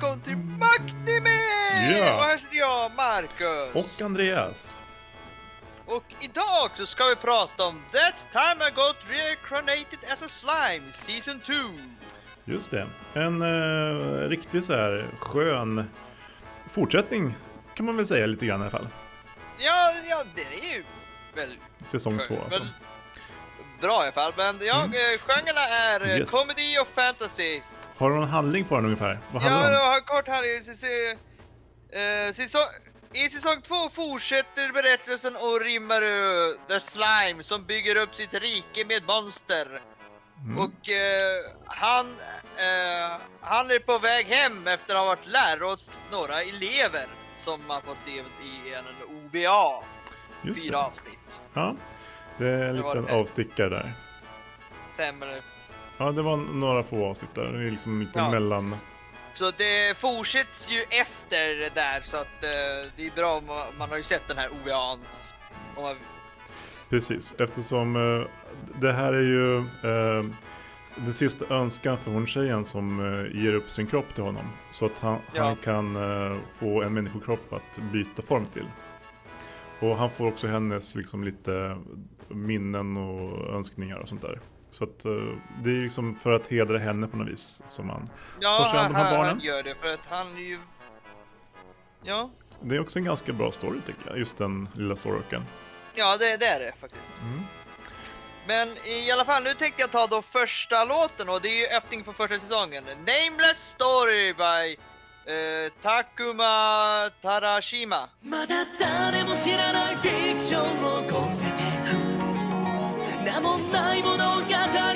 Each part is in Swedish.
Välkommen till! Ja. Och här sitter jag, Marcus. Och Andreas. Och idag så ska vi prata om That time I got reincarnated as a slime, season 2. Just det. En uh, riktigt så här skön fortsättning kan man väl säga lite grann i alla fall. Ja, ja, det är ju väl Säsong två alltså. väl bra i alla fall. Men ja, Mm. mm. genrerna är eh, Yes. comedy och fantasy. Har du någon handling på den ungefär? Vad handlar Ja, det om? jag har kort säsong... Eh, säsong... I säsong 2 fortsätter berättelsen om Rimmaru, the slime, som bygger upp sitt rike med monster. Mm. Och eh, han, eh, han är på väg hem efter att ha varit lärare åt några elever som man får se i en OVA. Just Fyra det. avsnitt. Ja. Det är en Det liten avstickare där. Fem eller... Ja, det var några få avsnitt där. Det är liksom lite Ja. mellan... Så det fortsätts ju efter det där så att eh, det är bra om man, man har ju sett den här OVAn. Om man, Precis, eftersom eh, det här är ju eh, den sista önskan för hon tjejen som eh, ger upp sin kropp till honom. Så att han, Ja. han kan eh, få en människokropp att byta form till. Och han får också hennes liksom lite minnen och önskningar och sånt där. Så att eh, det är liksom för att hedra henne på något vis som han ja, tar sig an de här barnen. han gör det för att han är ju... Ja, Det är också en ganska bra story tycker jag, just den lilla storyn. ja det, det är det faktiskt. Mm. Men i alla fall, nu tänkte jag ta då första låten och det är ju öppning på första säsongen. Nameless Story by eh, Takuma Tarashima. まだ誰も知らないフィクションを込めてく名もない物語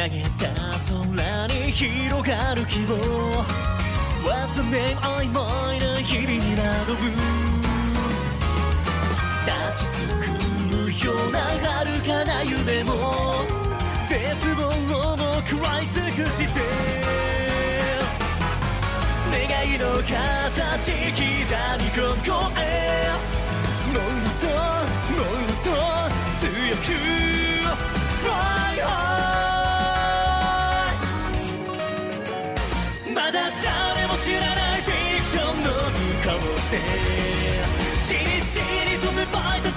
上げた空に広がる希望 What the name 曖昧な日々に惑ぶ立ちすくむような遥かな夢も絶望をも食らい。尽くして願いの形刻みここへもっともっと強く Fly high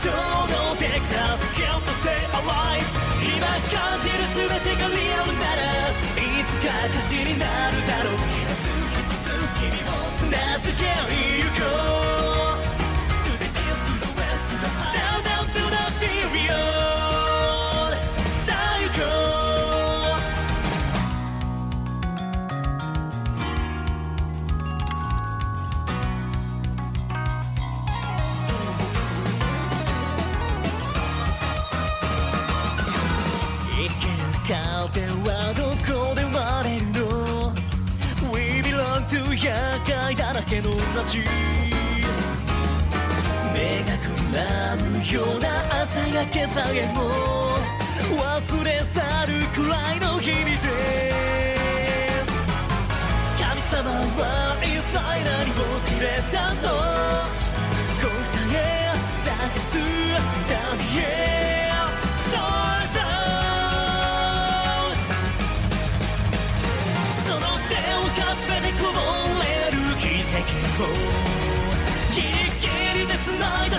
衝動的なスキルと Stay alive 今感じる全てがリアルならいつか歌詞になるだろう。一つ一つ君を名付けゆこう。けの街目がくらむような朝焼けさえも忘れ去るくらいの日々で。神様は一体何をくれたの。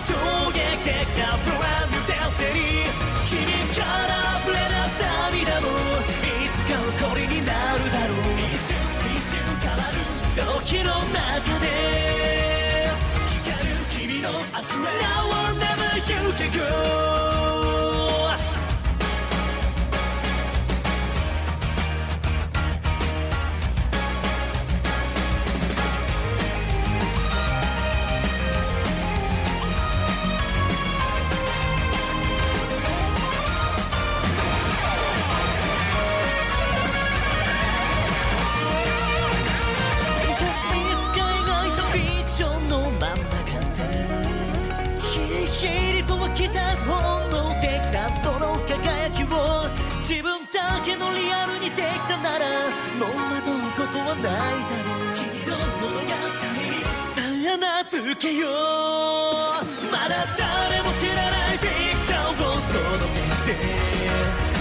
衝撃的な Brand new destiny 君から溢れ出す涙もいつか誇りになるだろう。一瞬一瞬変わる時の中で。光る君の明日 Now or never you can go「ことはないだろう君の物語さあ名付けようまだ誰も知らないフィクションを届けて。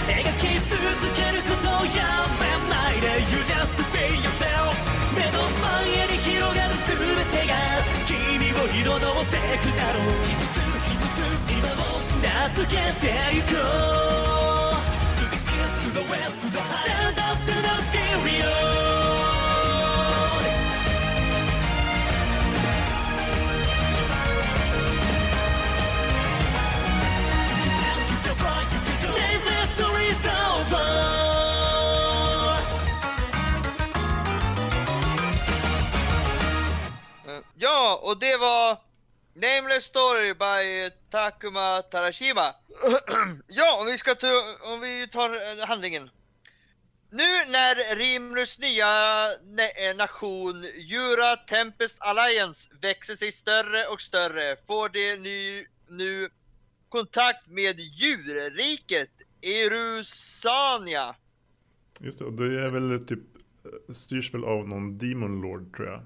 描き続けることをやめない。で You just be yourself 目の前に広がる全てが君を彩ってくだろう。一つ一つ今を名付けてゆこう。To the east to the west to the high Ja, och det var Nameless Story by Takuma Tarashima. ja, om vi ska ta, om vi tar eh, handlingen. Nu när Rimrus nya eh, nation Jura Tempest Alliance växer sig större och större får de nu, nu kontakt med djurriket Erusania. Just det, och det är väl typ, eh, styrs väl av någon Demon Lord tror jag.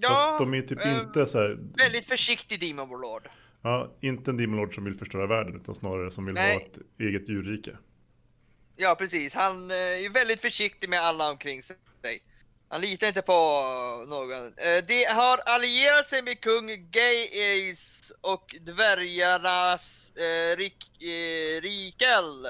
Ja, Fast de är typ eh, inte så här, väldigt försiktig Demon Warlord. ja, inte en Demon Lord som vill förstöra världen utan snarare som vill Nej. ha ett eget djurrike. Ja precis, han eh, är väldigt försiktig med alla omkring sig. Han litar inte på någon. Eh, De har allierat sig med kung Ace och dvärgarnas eh, rik, eh, Rikel.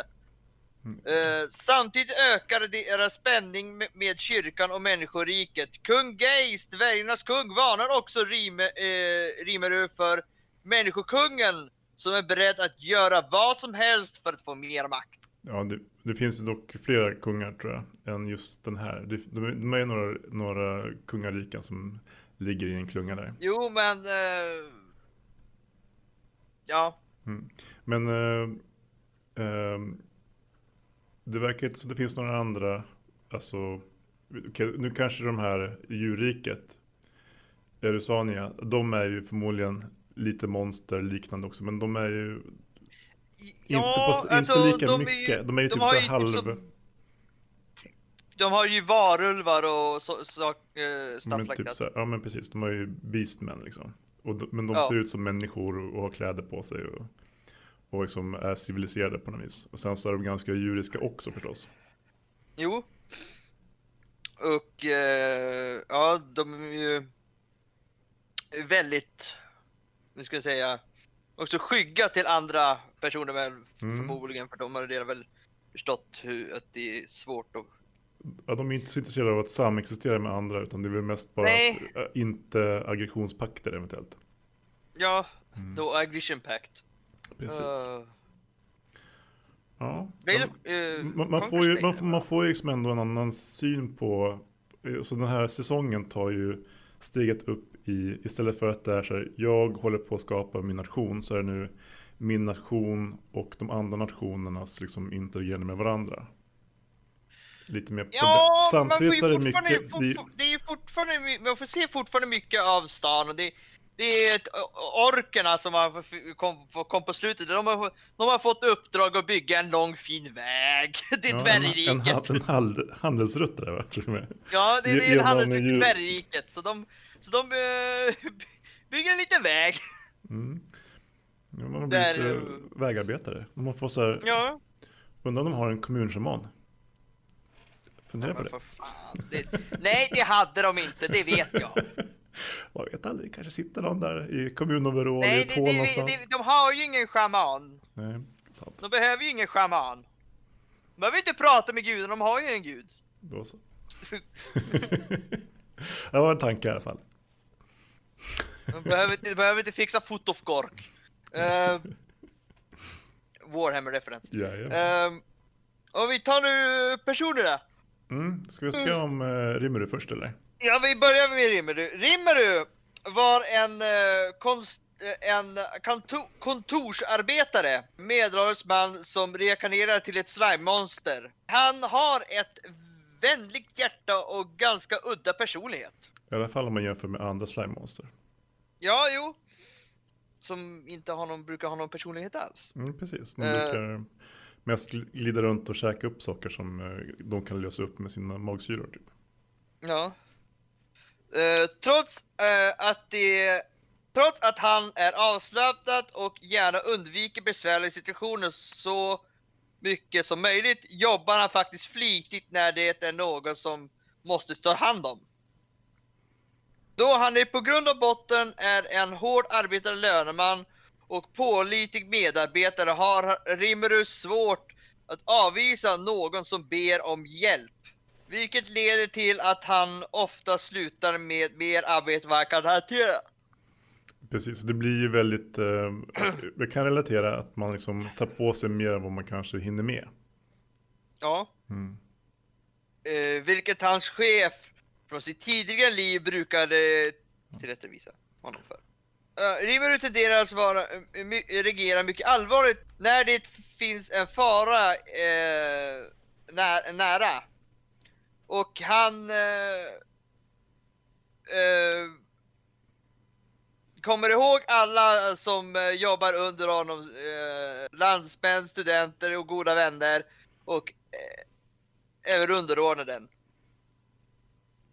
Eh, samtidigt ökar deras spänning med, med kyrkan och människoriket. Kung Geis, dvärgarnas kung, varnar också Rime, eh, Rimerö för människokungen som är beredd att göra vad som helst för att få mer makt. Ja, det, det finns dock flera kungar tror jag, än just den här. Det, de, de är några, några kungariken som ligger i en klunga där. Jo, men... Eh, ja. Mm. Men eh, ehm, det verkar inte som det finns några andra, alltså, nu kanske de här djurriket, Erusania, de är ju förmodligen lite monsterliknande också, men de är ju ja, inte, på, alltså, inte lika de är mycket. ju- de är ju de typ så ju halv... typ som- De har ju varulvar och så, så, eh, stuff men like typ så här, ja men precis, de har ju beastmen liksom. Och de, men de Ja. ser ut som människor och har kläder på sig och, och liksom är civiliserade på något vis. Och sen så är de ganska djuriska också förstås. Jo. Och eh, ja, de är ju väldigt, nu ska jag säga, också skygga till andra personer väl Mm. förmodligen för de har redan väl förstått hur, att det är svårt att Ja, de är inte så intresserade av att samexistera med andra utan det är väl mest bara Nej. att, äh, inte aggressionspakter eventuellt. Ja, Mm. då aggression pact. Precis. Uh, ja. Eh, man, man, får ju, man, man får ju liksom ändå en annan syn på, eh, så den här säsongen tar ju steget upp i, istället för att det är så här, jag håller på att skapa min nation, så är det nu min nation och de andra nationernas liksom interagerande med varandra. Lite mer Ja, Samtidigt så är det mycket, det, det är fortfarande, man får se fortfarande mycket av stan och det, det är orkerna som har kom, kom på slutet, de har, de har fått uppdrag att bygga en lång fin väg till ja, en, en, dvärgriket. en hal- handelsrutt där va, tror jag med. Ja, det, det är en handelsrutt till dvärgriket, så de, så de bygger en liten väg. Mm. Ja, man har Där, blivit eh, eh, vägarbetare. De fått så här, Ja, undrar om de har en kommunshaman. Fundera på men det. Det, nej, det hade de inte, det vet jag. Man vet aldrig, kanske sitter någon där i kommunoverall i Nej, ett det, det, någonstans. det, de har ju ingen shaman. Nej, sant. De behöver ju ingen shaman. De behöver inte prata med guden, de har ju en gud. Då så. det var en tanke i alla fall. De behöver inte, de behöver inte fixa Foot of Gork. Uh, Warhammer referens. Ja, ja. Uh, och vi tar nu personerna. Mm. Ska vi skriva om uh, Rimmerud först eller? Ja, vi börjar med Rimmeru. Rimmeru var en, eh, konst, eh, en konto, kontorsarbetare, medelålders man som reinkarnerar till ett slime-monster. Han har ett vänligt hjärta och ganska udda personlighet. I alla fall om man jämför med andra slime-monster. Ja, jo. Som inte har någon, brukar ha någon personlighet alls. Mm, precis. De brukar mest gl- glida runt och käka upp saker som eh, de kan lösa upp med sina magsyror. Typ. Ja. Eh, trots, uh, att det, trots att han är avslappnad och gärna undviker besvärliga situationer så mycket som möjligt jobbar han faktiskt flitigt när det är någon som måste ta hand om. Då han är på grund av botten är en hård arbetande löneman och pålitlig medarbetare har Rimmerus svårt att avvisa någon som ber om hjälp. Vilket leder till att han ofta slutar med mer arbete vad han kan hantera. Precis, det blir ju väldigt, eh, jag kan relatera att man liksom tar på sig mer än vad man kanske hinner med. Ja. Mm. Eh, vilket hans chef från sitt tidigare liv brukade tillrättavisa honom för. Uh, Rimmerud tenderar att vara, uh, my, reagera mycket allvarligt när det finns en fara eh, när, nära. Och han eh, eh kommer ihåg alla som eh, jobbar under honom, eh, landsmän, studenter och goda vänner och eh, även underordnade.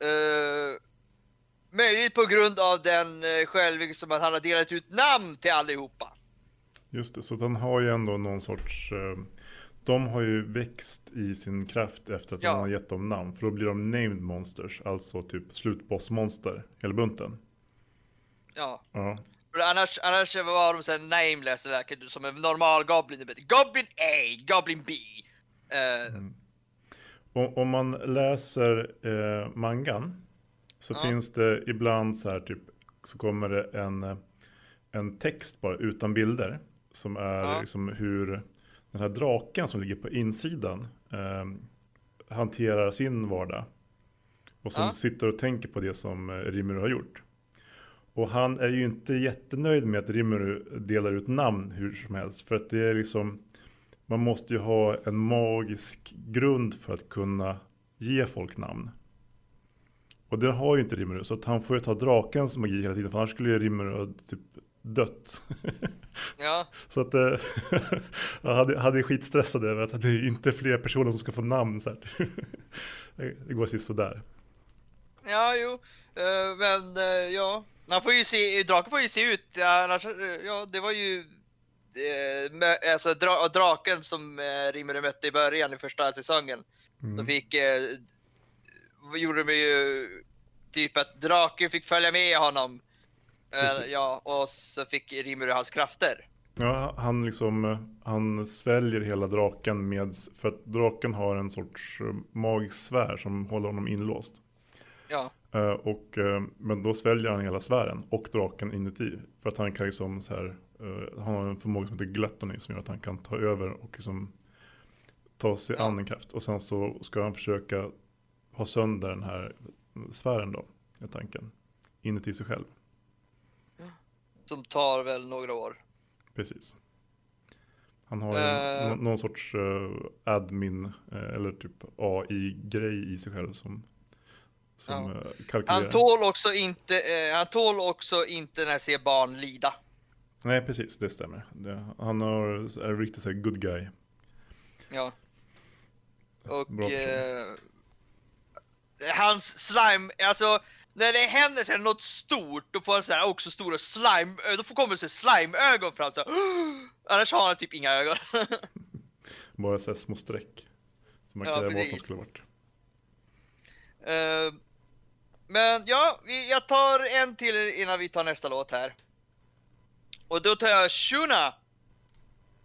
Uh, möjligt på grund av den uh, själv som att han har delat ut namn till allihopa. Just det, så att han har ju ändå någon sorts eh, de har ju växt i sin kraft efter att Ja. han har gett dem namn. För då blir de named monsters, alltså typ slutbossmonster, hela bunten. Ja. Ja, För annars, annars var de såhär nameless verkar som en normal Goblin. Goblin A, Goblin B. Uh, Och om man läser eh, mangan så Ja. finns det ibland så här typ så kommer det en, en text bara utan bilder som är Ja. liksom hur den här draken som ligger på insidan eh, hanterar sin vardag. Och som Ja. sitter och tänker på det som eh, Rimuru har gjort. Och han är ju inte jättenöjd med att Rimuru delar ut namn hur som helst. För att det är liksom man måste ju ha en magisk grund för att kunna ge folk namn. Och det har ju inte Rimuru, så att han får ju ta drakens magi hela tiden, för annars skulle ju Rimuru ha typ dött. ja. så att eh, jag hade, hade skitstressad över att det inte är fler personer som ska få namn. Så det går sist sådär. Ja, jo. Eh, men eh, ja. Han får ju se, draken får ju se ut, annars, eh, ja det var ju mö- alltså dra, draken som eh, Rimmerud mötte i början i första säsongen. Mm. De fick, eh, gjorde de ju typ att draken fick följa med honom. Eh, Precis. ja, och så fick Rimmerud hans krafter. Ja, han liksom, han sväljer hela draken med, för att draken har en sorts eh, magisk sfär som håller honom inlåst. Ja, Eh, och, men då sväljer han hela sfären och draken inuti. För att han kan liksom så här, han har en förmåga som heter gluttony som gör att han kan ta över och liksom ta sig Ja. an en kraft. Och sen så ska han försöka ha sönder den här sfären då, är tanken. Inuti sig själv, som tar väl några år. precis. Han har ju nå- någon sorts eh, admin eh, eller typ AI-grej i sig själv som, som Ja. kalkylerar. Han tål också inte, han tål också inte när han ser barn lida. Nej, precis, det stämmer. Det, han har, är en så här good guy. Ja. Och hans slime, alltså när det händer så här något stort, då får han så här också stora slime, då får kommer här slime-ögon fram så här. Annars har han typ inga ögon. Bara så små streck. Som man Ja, kräver att de precis. skulle varit. Eh, men ja, vi, jag tar en till innan vi tar nästa låt här. Och då tar jag Shuna.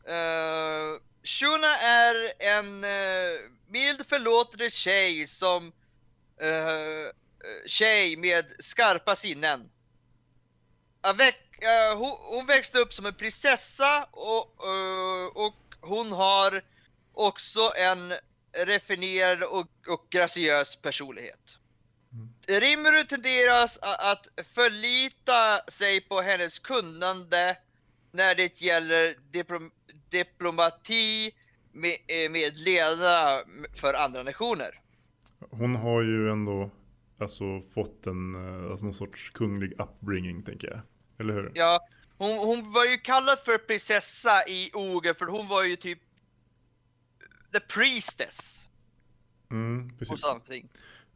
Uh, Shuna är en uh, mild förlåtande tjej som uh, tjej med skarpa sinnen. Eh, hon, växte upp som en prinsessa och, eh, och hon har också en refinerad och, och graciös personlighet. Rimmerud tenderar a- att förlita sig på hennes kunnande när det gäller diplom, diplomati med, eh, med ledare för andra nationer. Hon har ju ändå alltså, fått en eh, alltså, någon sorts kunglig upbringing tänker jag. Eller hur? Ja, hon, hon var ju kallad för prinsessa i Oger för hon var ju typ the priestess Mm, precis.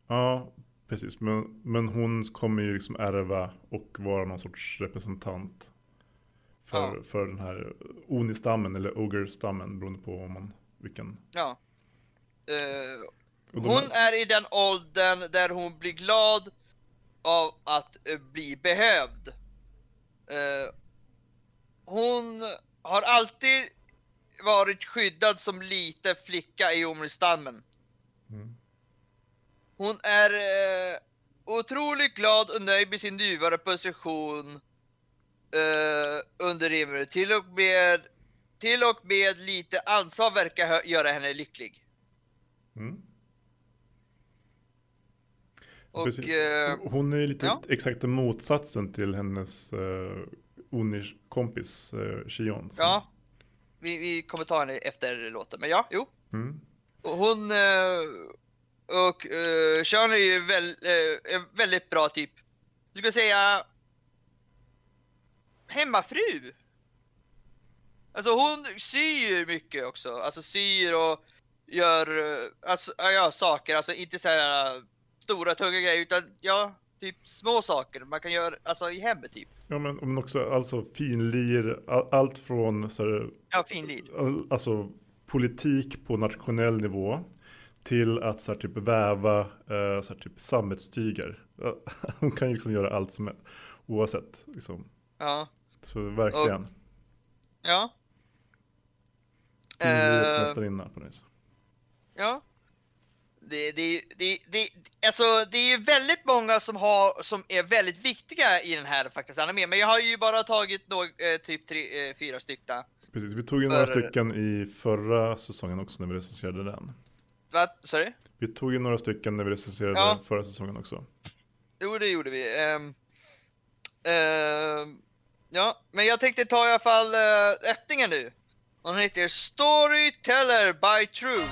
Ja, Precis, men, men hon kommer ju liksom ärva och vara någon sorts representant. För, Ja. för den här Oni-stammen eller Ogre-stammen beroende på om man, vilken. Ja. De hon är i den åldern där hon blir glad av att eh, bli behövd. Eh, hon har alltid varit skyddad som liten flicka i Omri-stammen. Mm. Hon är eh, otroligt glad och nöjd med sin nuvarande position under Rimmer. Till och med, till och med lite ansvar verkar göra henne lycklig. Mm. Och, eh, Hon är lite ja. exakta motsatsen till hennes uh, Oni-kompis uh, Shion. som- Ja, vi, vi kommer ta henne efter låten, men ja, jo. Mm. Och hon eh, och uh, Sean är ju väl, eh, en väldigt bra typ. Du skulle säga hemmafru. Alltså hon syr mycket också, alltså syr och gör eh, alltså, ja, saker, alltså inte så här eh, stora tunga grejer utan ja, typ små saker man kan göra alltså i hemmet typ. Ja men, men också alltså finlir, all, allt från så här, Ja, finlir. all- alltså, politik på nationell nivå till att så här, typ väva eh, så här, typ sammetstyger. Hon kan ju liksom göra allt som är, oavsett. Liksom. Ja, Så verkligen. ja. Finlirets Eh, på något vis. Ja. Det, det, det, det, alltså, det är ju väldigt många som, har, som är väldigt viktiga i den här faktiskt animen, men jag har ju bara tagit någ, eh, typ tre, eh, fyra stycken. Precis, vi tog ju några för- stycken i förra säsongen också när vi recenserade den. Vad? Sorry? Vi tog ju några stycken när vi recenserade Ja. förra säsongen också. Jo, det gjorde vi. Ehm, ehm, ja, men jag tänkte ta i alla fall uh, öppningen nu. Den heter Storyteller by True.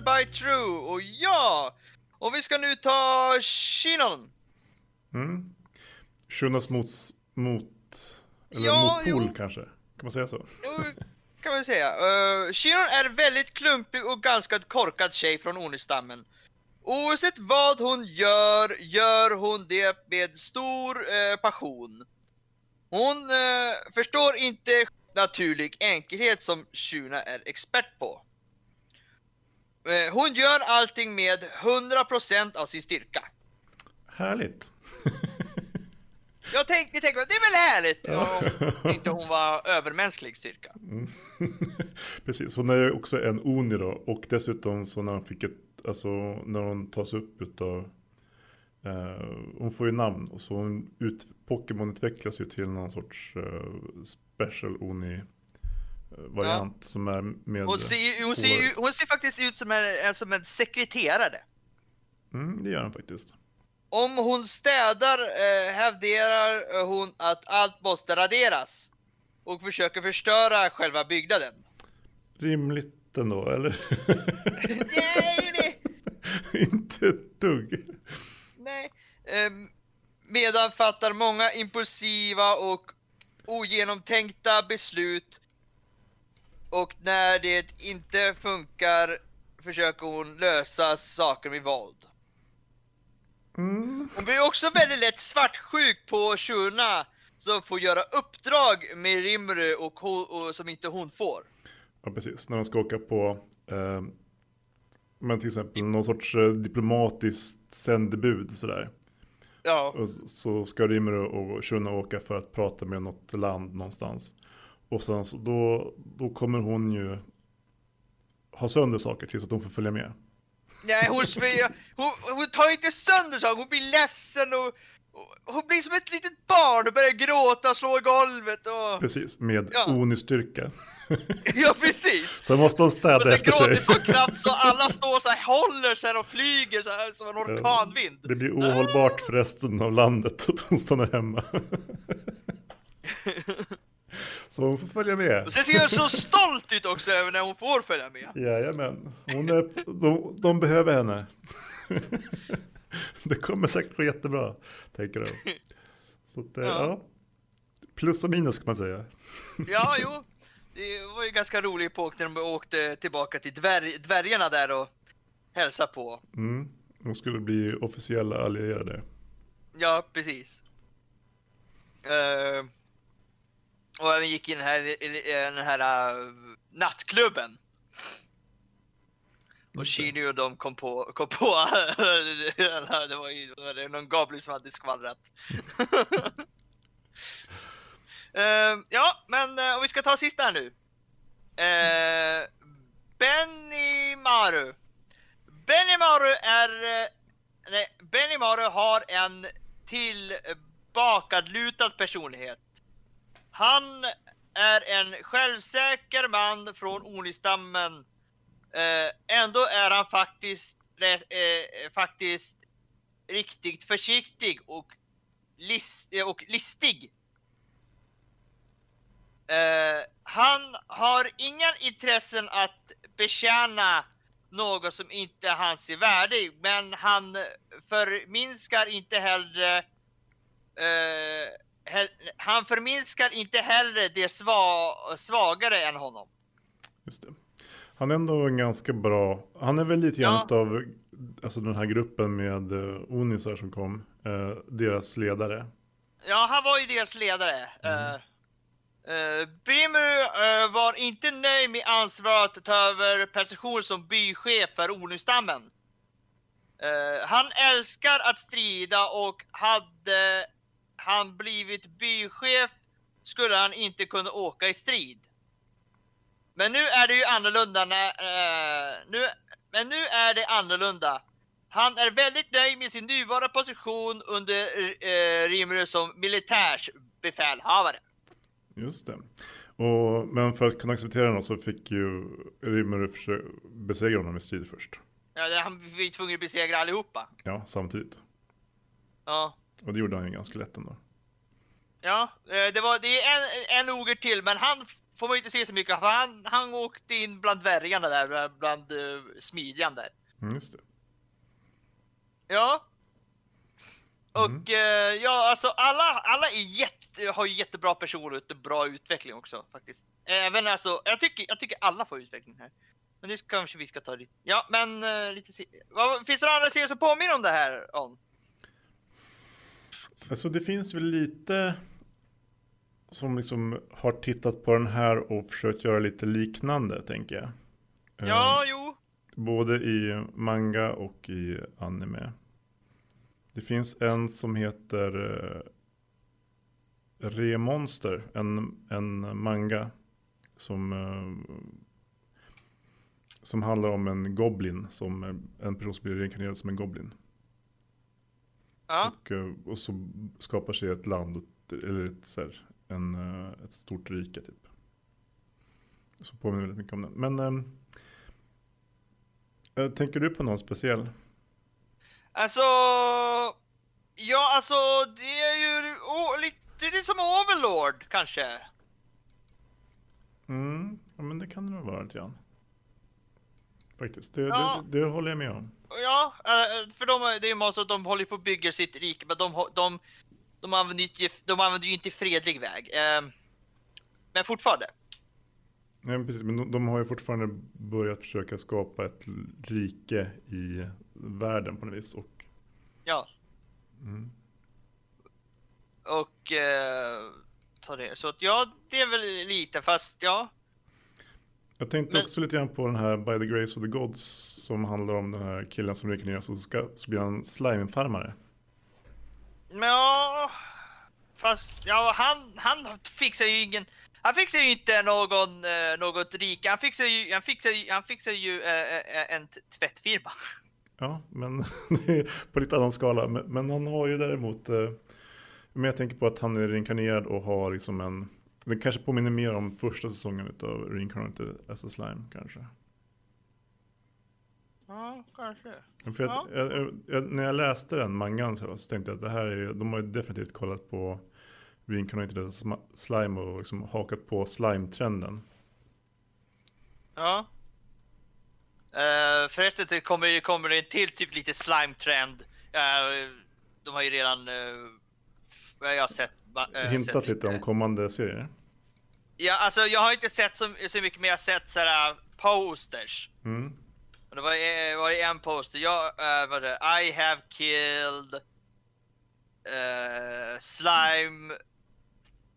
By True. Och ja! Och vi ska nu ta Shinon. Mm. Shunas mot, mot eller Ja, motpol jo. kanske? Kan man säga så? Jo, kan man säga. Uh, Shinon är väldigt klumpig och ganska korkad tjej från Onistammen. Oavsett vad hon gör, gör hon det med stor eh, passion. Hon eh, förstår inte naturlig enkelhet som Shuna är expert på. Eh, hon gör allting med 100% av sin styrka. Härligt! Jag tänkte, tänkte det är väl härligt Ja. om inte hon var övermänsklig styrka. Precis, hon är ju också en Oni då och dessutom så när hon fick ett, alltså när hon tas upp utav eh, hon får ju namn och så hon ut, Pokémon utvecklas ju till någon sorts eh, special Oni eh, variant som är med Hon ser, hon, ser, hon ser faktiskt ut som en, som en sekreterare. Mm, det gör han faktiskt. Om hon städar eh, hävderar hon att allt måste raderas. Och försöker förstöra själva byggnaden. Rimligt ändå, eller? Nej, det, Inte ett dugg. nej. Ehm, medan fattar många impulsiva och ogenomtänkta beslut. Och när det inte funkar försöker hon lösa saker med våld. Mm. Hon blir också väldigt lätt svartsjuk på Shuna som får göra uppdrag med Rimru och, hon, och som inte hon får. Ja, precis. När de ska åka på eh, men till exempel någon sorts eh, diplomatiskt sändebud sådär. Ja, Och så ska Rimuru och Shuna åka för att prata med något land någonstans. Och sen så då, då kommer hon ju ha sönder saker tills att hon får följa med. nej hon, hon, hon tar inte sönder saker, hon blir ledsen och, och hon blir som ett litet barn och börjar gråta och slå i golvet och... Precis, med Ja. Oni-styrka. Ja precis! Sen måste hon Och städa sen efter gråter sig. så kraftigt så alla står så här, håller sig och flyger så här som en orkanvind. Det blir ohållbart för resten av landet att hon stannar hemma. Så hon får följa med. Och sen ser hon så stolt ut också över när hon får följa med. Jajamän, hon är, de, de behöver henne. Det kommer säkert gå jättebra, tänker de. Så att, eh, Ja. ja. Plus och minus kan man säga. Ja, jo. Det var ju ganska rolig epok när de åkte tillbaka till dvärg, dvärgarna där och hälsade på. Mm. De skulle bli officiella allierade. Ja, precis. Eh, och även gick in här, i den här uh, nattklubben. Och Chini och de kom på, kom på det var ju det var någon goblin som hade skvallrat. Eh, ja, men eh, om vi ska ta sista här nu. Uh, Benny Maru. Benny Maru är... eh, nej, Benny Maru har en tillbakadlutad personlighet. Han är en självsäker man från Onistammen. Eh, ändå är han faktiskt, eh, faktiskt riktigt försiktig och, list, eh, och listig. Eh, han har inga intressen att betjäna något som inte han ser är värdig, men han förminskar inte heller eh, han förminskar inte hellre det sva, svagare än honom. Just det. Han är ändå en ganska bra, han är väl lite grann Ja. av alltså den här gruppen med uh, Onisar som kom, eh, deras ledare. Ja, han var ju deras ledare. Uh, uh, Brimmer eh, var inte nöjd med ansvaret att ta över position som bychef för Onustammen. Eh, han älskar att strida och hade han blivit bychef skulle han inte kunna åka i strid. Men nu är det ju annorlunda när, eh, nu, men nu är det annorlunda. Han är väldigt nöjd med sin nuvarande position under eh, Rimru som militärsbefälhavare. Just det. Och, men för att kunna acceptera honom så fick ju Rimuru besegra honom i strid först. Ja, han var ju tvungen att besegra allihopa. Ja, samtidigt. Ja, Och det gjorde han ju ganska lätt ändå. ja eh, det, var, det är en, en oger till, men han får man ju inte se så mycket. För han, han åkte in bland dvärgarna där, bland uh, smidjan där. Mm, just det. Ja. Och Mm. eh, ja, alltså alla, alla är jätte, har ju jättebra personlighet och bra utveckling också faktiskt. Även alltså, jag tycker, jag tycker alla får utveckling här. Men det kanske vi ska ta lite, ja men eh, lite, vad, finns det några andra serier som påminner om det här? On? Alltså det finns väl lite som liksom har tittat på den här och försökt göra lite liknande tänker jag. Eh, Ja, jo. Både i manga och i anime. Det finns en som heter eh, Remonster, en, en manga som, eh, som handlar om en goblin, som eh, en person som blir reinkarnerad som en goblin. Ja, Och, eh, och så skapar sig ett land, eller ett, så här, en, eh, ett stort rike typ. Så påminner väldigt mycket om den. Men eh, tänker du på någon speciell? alltså. Ja, alltså det är ju oh, lite, det är som Overlord kanske. Mm, ja, men det kan det nog vara lite grann. Faktiskt, det, Ja. det, det håller jag med om. Ja, eh, för de, det är ju så att de håller på att bygga sitt rike, men de, de, de, använder, ju inte, de använder ju inte fredlig väg. Eh, Men fortfarande. Nej, precis, men de, de har ju fortfarande börjat försöka skapa ett rike i världen på något vis. Och, Ja, mm. och eh, ta det. Så att ja, det är väl lite, fast ja. Jag tänkte Men- också lite grann på den här By the Grace of the Gods som handlar om den här killen som reinkarneras och så, ska, så blir han slimefarmare. Ja, fast ja, han, han fixar ju ingen, han fixar ju inte någon, eh, något rike, han fixar ju, han fixar ju, han fixar ju eh, en tvättfirma. Ja, men på lite annan skala. Men, men han har ju däremot, men jag tänker på att han är reinkarnerad och har liksom en, det kanske påminner mer om första säsongen utav Reincarnated as a Slime kanske. Ja, kanske. För Ja. jag, jag, jag, när jag läste den mangan så, så tänkte jag att det här är, de har ju definitivt kollat på Reincarnated as a Slime och liksom hakat på slime-trenden. Ja. Uh, förresten det kommer det kommer en till typ lite slime trend. Eh, de har ju redan, uh, jag har sett. Uh, Hintat lite om kommande serier. Ja, alltså jag har inte sett så, så mycket, men jag har sett sådär posters. Mm. Och det var, eh, var det en poster, jag, uh, vad det, I have killed eh, slime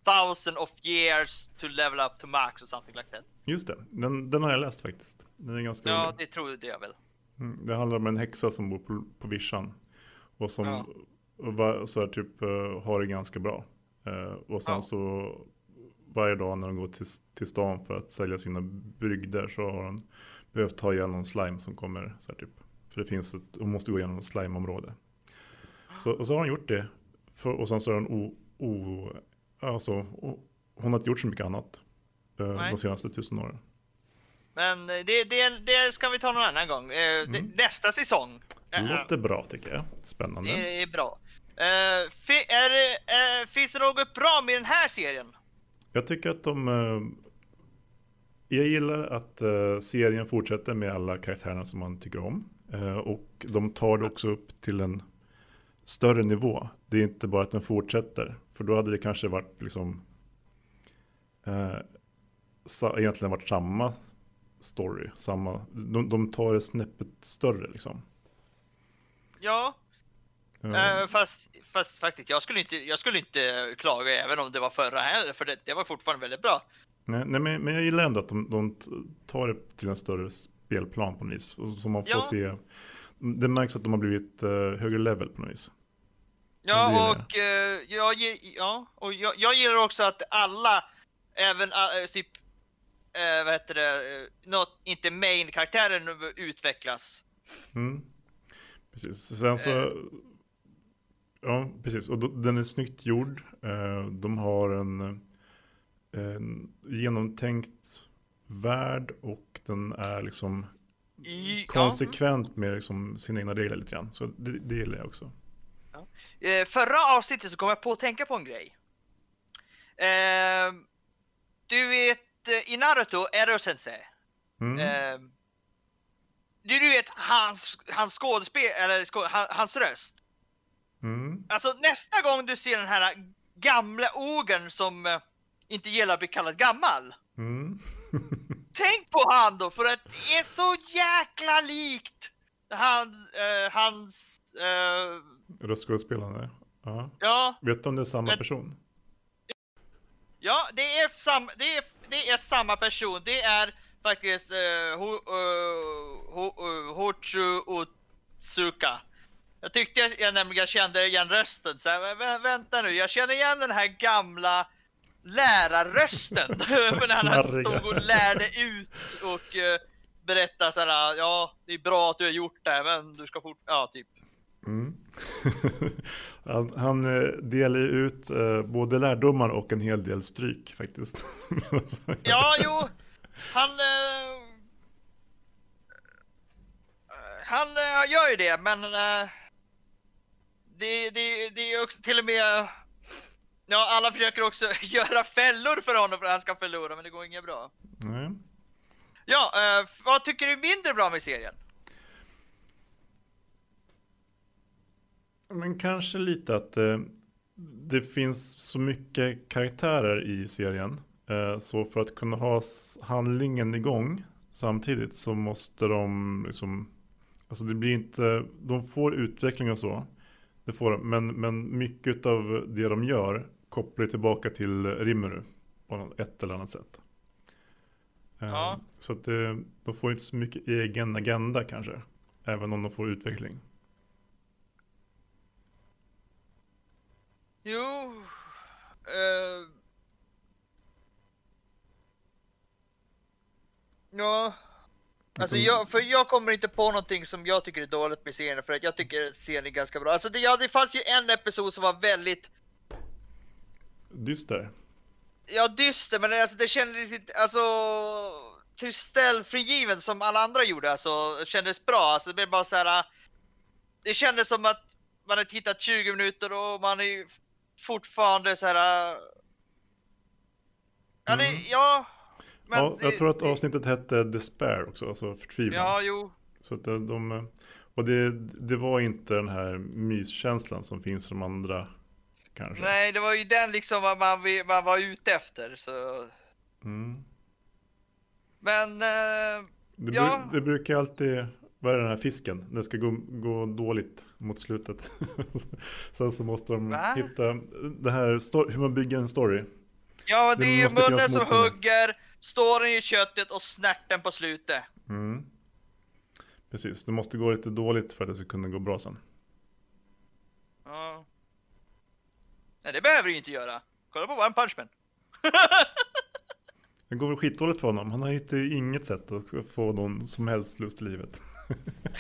thousand of years to level up to max or something like that. Just det, den, den har jag läst faktiskt. Den är ganska Ja, rolig. det trodde jag väl. Mm, Det handlar om en häxa som bor på, på vischan. Och som Ja. och va, så här, typ, eh, har det ganska bra. Eh, och sen så varje dag när de går till, till stan för att sälja sina brygder så har hon behövt ta någon slime som kommer. Så här, typ. För det finns ett, hon måste gå igenom ett slimeområde. Så, och så har hon gjort det. För, och sen så är hon o, o, alltså, o, hon har inte gjort så mycket annat. eh, de senaste tusen åren. Men det, det, det ska vi ta någon annan gång. Eh, det, Nästa säsong. Det eh, låter bra tycker jag. Spännande. Det är bra. Eh, fi, är, eh, finns det något bra med den här serien? Jag tycker att de... eh, Jag gillar att serien fortsätter med alla karaktärerna som man tycker om. Och de tar det också upp till en större nivå. Det är inte bara att den fortsätter. För då hade det kanske varit liksom... Egentligen varit samma story. Samma, de, de tar det snäppet större liksom. Ja, Eh, fast, fast faktiskt jag skulle, inte, jag skulle inte klaga även om det var förra heller, för det, det var fortfarande väldigt bra. Nej, nej men, men jag gillar ändå att de, de tar det till en större spelplan på något vis. Så man får Ja. se. Det märks att de har blivit eh, högre level på något vis. Ja, och, eh, jag, ja, och jag, jag gillar också att alla, även eh, typ, eh, vad heter det, något, inte main-karaktären utvecklas. Mm. Precis. Sen så. Ja, precis. Och då, den är snyggt gjord. Eh, de har en, en genomtänkt värld och den är liksom I, konsekvent med liksom sina egna regler lite grann. Så det, det gillar jag också. ja. Eh, förra avsnittet så kom jag på att tänka på en grej. Eh, du vet eh, i Naruto, Ero Sensei. Mm. Eh, du, du vet hans, hans skådespel, eller skå, han, hans röst. Mm. Alltså nästa gång du ser den här gamla ogern som eh, inte gillar att bli kallad gammal. Mm. Tänk på han då, för att det är så jäkla likt han, eh, hans, eh, Röstskådespelare. Ja. ja, Vet du om det är samma Men- person? ja det är, sam, det, är, det är samma person. Det är faktiskt eh, ho, uh, ho, uh, Hochu Otsuka. Jag tyckte jag, jag nämligen kände igen rösten, så här, "Vä- vä, vänta nu, jag känner igen den här gamla lärarrösten. När han stod och lärde ut och uh, berättade så här, ja det är bra att du har gjort det, men du ska fort, ja typ. Mm. han han eh, delar ju ut eh, både lärdomar och en hel del stryk faktiskt. Ja, jo, han... eh, han eh, gör ju det, men... eh, det, det, det är också till och med... Ja, alla försöker också göra fällor för honom för att han ska förlora, men det går inget bra. Nej. Ja, eh, vad tycker du är mindre bra med serien? Men kanske lite att eh, det finns så mycket karaktärer i serien. Eh, så för att kunna ha handlingen igång samtidigt så måste de liksom, alltså det blir inte, de får utveckling och så. Det får de, men, men mycket av det de gör kopplar tillbaka till Rimuru på ett eller annat sätt. Eh, Ja. Så att det, de får inte så mycket egen agenda kanske. Även om de får utveckling. Jo... eh, ja... Alltså jag, för jag kommer inte på någonting som jag tycker är dåligt med serien för att jag tycker serien är ganska bra. Alltså det, ja, det fanns ju en episod som var väldigt, Dyster. ja dyster men alltså det kändes inte, alltså Tristel-frigiven som alla andra gjorde alltså kändes bra. Alltså det blev bara så här. Det kändes som att man hade tittat 20 minuter och man är fortfarande så här. Ja, det, Mm. ja. Ja, jag det- tror att det- avsnittet hette Despair också, alltså förtvivlan. Ja, jo. Så att de, de, och det, det var inte den här myskänslan som finns som andra kanske. Nej, det var ju den liksom vad man, man var ute efter. Så. Mm. Men eh, Det, Ja. det brukar alltid, vad är den här fisken? Det ska gå, gå dåligt mot slutet. Sen så måste de Va? hitta det här, hur man bygger en story. ja, det Det är munnen som hugger, ståren i köttet och snärten på slutet. Mm. Precis, det måste gå lite dåligt för att det ska kunna gå bra sen. Ja. Nej, det behöver du ju inte göra. Kolla på One Punch Man. Det går väl skitdåligt för honom. Han har hittat inget sätt att få någon som helst lust i livet.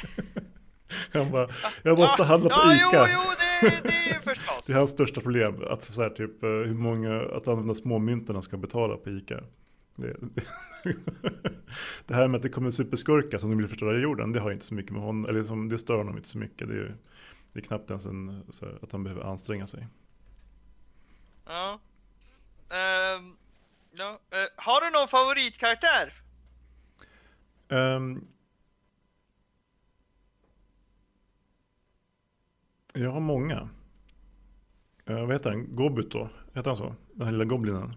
Han bara, jag måste handla på ja, ICA. Jo, jo, det, det är förstås. Det är hans största problem. Att, så här, typ, eh, hur många, att använda småmynten han ska betala på ICA. Det, det här med att det kommer superskurkar som vill förstöra jorden. Det har inte så mycket med honom. Eller som, det stör honom inte så mycket. Det är, det är knappt ens en, här, att han behöver anstränga sig. Ja. Ehm, ja. eh, har du någon favoritkaraktär? Ehm, jag har många. Uh, vad heter han? Gobuto? Heter han så? Den här lilla goblinen.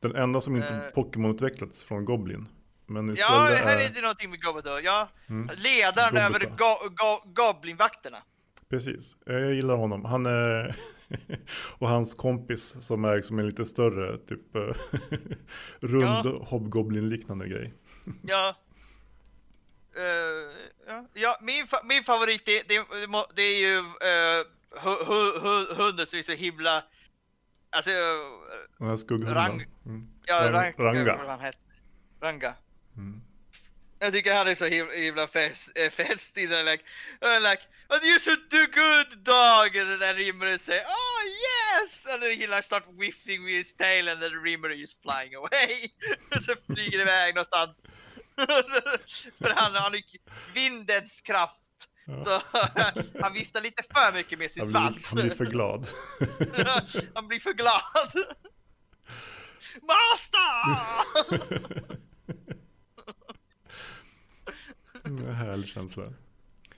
Den enda som inte Eh. Pokémon-utvecklats från Goblin. Men istället Ja, det här är inte någonting med Gobuto. Ja, Mm. ledaren Gobuto. över go, go, Goblinvakterna. Precis, jag gillar honom. Han är... och hans kompis som är liksom en lite större, typ eh, rund Ja. hobgoblin-liknande grej. Ja. Eh, ja. ja, min, fa- min favorit det, det, det, det är ju uh, hu, hu, hu, hunden som är så himla... Alltså, eh, Den här skugghunden. Rang- Mm. ja, Rang- Rang, Ranga. han. Ranga. Mm. Jag tycker han är så himla, fest, eh, fest den like, uh, like, oh, you should do good dog! And then Rimuru say, oh yes! And then he like start whiffing with his tail and then Rimuru is flying away. så flyger iväg någonstans. För han har vindens kraft. Ja. Så han viftar lite för mycket med sin han blir, svans. Han blir för glad. han blir för glad. Master! En härlig känsla.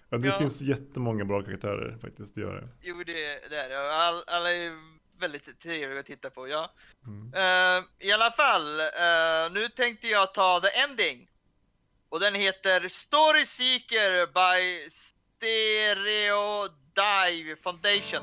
Ja, det ja. finns jättemånga bra karaktärer faktiskt, det gör det. Jo, det, det är det. All, alla är väldigt trevliga att titta på, ja. Mm. Uh, I alla fall, uh, nu tänkte jag ta The Ending. Och den heter Story Seeker by Stereo Dive Foundation.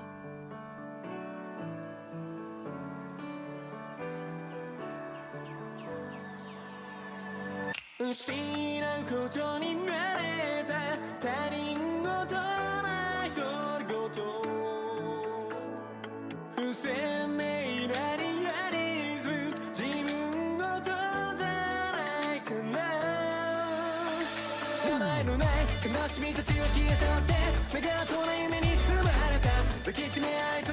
Yeah. 君たちは消え去って目が遠い夢に包まれた。抱きしめ合い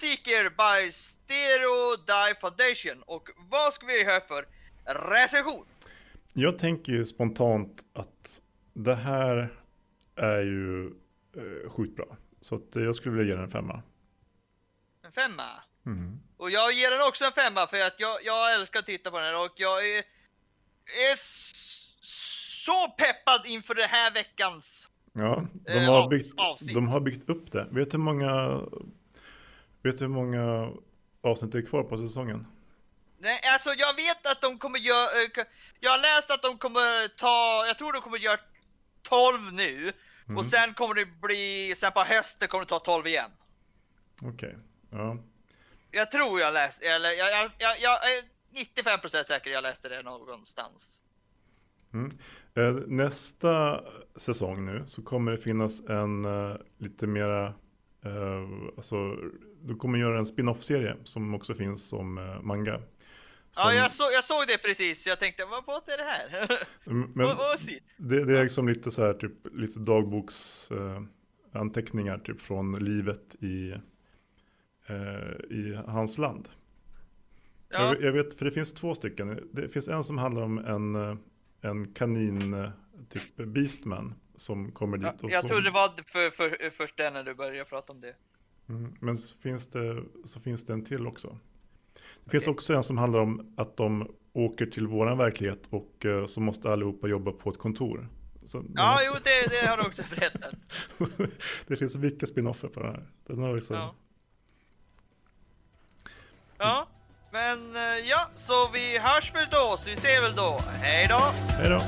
Seeker by Stereo Die Foundation. Och vad ska vi höra för recension? Jag tänker ju spontant att det här är ju eh, sjukt bra. Så att jag skulle vilja ge den en femma. En femma? Mm. Och jag ger den också en femma för att jag, jag älskar att titta på den här och jag är, är så peppad inför den här veckans Ja, de eh, har, byggt, de har byggt upp det. Vet du hur många Vet du hur många avsnitt det är kvar på säsongen? Nej, alltså jag vet att de kommer göra... Eh, jag har läst att de kommer ta... Jag tror de kommer göra 12 nu. Mm. Och sen kommer det bli... Sen på hösten kommer det ta 12 igen. Okej, okay. ja. Jag tror jag läste... Eller jag, jag, jag, jag är 95% säker jag läste det någonstans. Mm. Eh, nästa säsong nu så kommer det finnas en eh, lite mera... Alltså du kommer göra en spin-off-serie som också finns som eh, manga. Ja, Som- jag, så, jag såg det precis. Jag tänkte, vad vad är det här? Mm, Men det, det är liksom lite så här typ lite dagboks eh, anteckningar typ från livet i, eh, i hans land. Ja. Jag, jag vet, för det finns två stycken. Det finns en som handlar om en, eh, en kanin, eh, typ Beastman, som kommer dit. Ja, och jag som, trodde det var för, för, först där när du började prata om det. Mm, men så finns, det, så finns det en till också. Det finns Okej. också en som handlar om att de åker till våran verklighet och eh, så måste allihopa jobba på ett kontor. Så Ja, också- jo, det, det har du också berättat. det finns mycket spin-offer på den här. Den har liksom... Ja. Ja, men eh, ja, så vi hörs väl då, så vi ser väl då. Hej då! Hej då!